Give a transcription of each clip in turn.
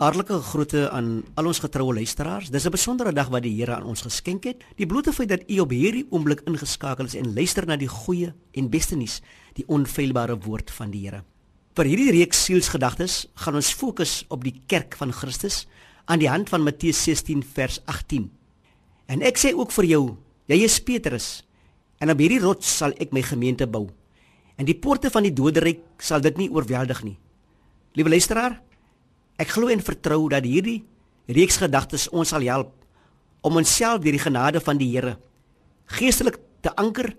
Hartlike groete aan al ons getroue luisteraars. Dis 'n besondere dag wat die Here aan ons geskenk het. Die blote feit dat u op hierdie oomblik ingeskakel is en luister na die goeie en beste nuus, die onfeilbare woord van die Here. Vir hierdie reeks sielsgedagtes gaan ons fokus op die kerk van Christus aan die hand van Matteus 16 vers 18. En ek sê ook vir jou, jy is Petrus en op hierdie rots sal ek my gemeente bou. En die poorte van die doderyk sal dit nie oorweldig nie. Liewe luisteraar, Ek glo en vertrou dat hierdie reeks gedagtes ons sal help om onsself deur die genade van die Here geestelik te anker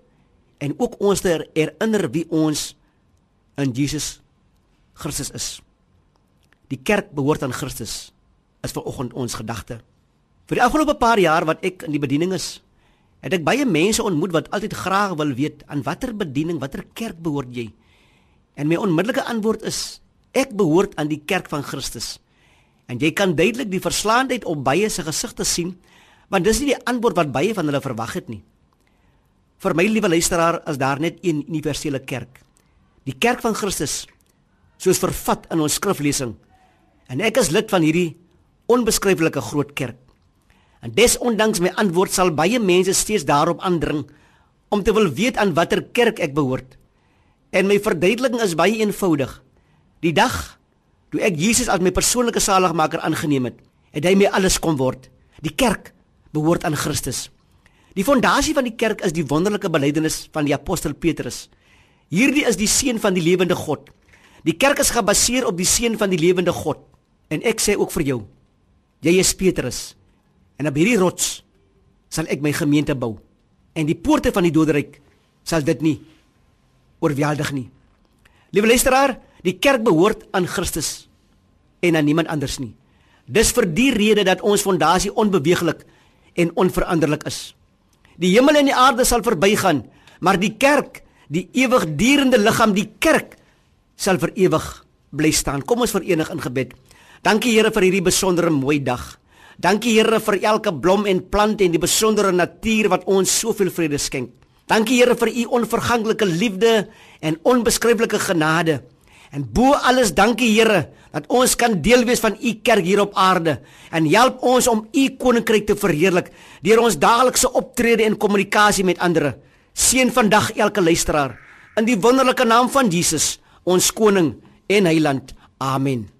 en ook ons te herinner wie ons in Jesus Christus is. Die kerk behoort aan Christus. Is vanoggend ons gedagte. Vir die afgelope paar jaar wat ek in die bediening is, het ek baie mense ontmoet wat altyd graag wil weet aan watter bediening, watter kerk behoort jy? En my onmiddellike antwoord is Ek behoort aan die kerk van Christus. En jy kan duidelik die verslaandheid op baie se gesigte sien, want dis nie die antwoord wat baie van hulle verwag het nie. Vir my liewe luisteraar, is daar net een universele kerk. Die kerk van Christus, soos vervat in ons skriflesing. En ek is lid van hierdie onbeskryflike groot kerk. En desondanks my antwoord sal baie mense steeds daarop aandring om te wil weet aan watter kerk ek behoort. En my verduideliking is baie eenvoudig. Die dag toe ek Jesus as my persoonlike saligmaker aangeneem het, het hy my alles kom word. Die kerk behoort aan Christus. Die fondasie van die kerk is die wonderlike belydenis van die apostel Petrus. Hierdie is die seun van die lewende God. Die kerk is gebaseer op die seun van die lewende God. En ek sê ook vir jou, jy is Petrus. En op hierdie rots sal ek my gemeente bou. En die poorte van die doderyk sal dit nie oorweldig nie. Liewe luisteraar, Die kerk behoort aan Christus en aan niemand anders nie. Dis vir die rede dat ons fondasie onbeweeglik en onveranderlik is. Die hemel en die aarde sal verbygaan, maar die kerk, die ewigdurende liggaam, die kerk sal vir ewig bly staan. Kom ons verenig in gebed. Dankie Here vir hierdie besondere mooi dag. Dankie Here vir elke blom en plant en die besondere natuur wat ons soveel vrede skenk. Dankie Here vir u onverganklike liefde en onbeskryflike genade. En bo alles dankie Here dat ons kan deel wees van u kerk hier op aarde en help ons om u koninkryk te verheerlik deur ons daaglikse optrede en kommunikasie met ander. Seën vandag elke luisteraar in die wonderlike naam van Jesus, ons koning en heiland. Amen.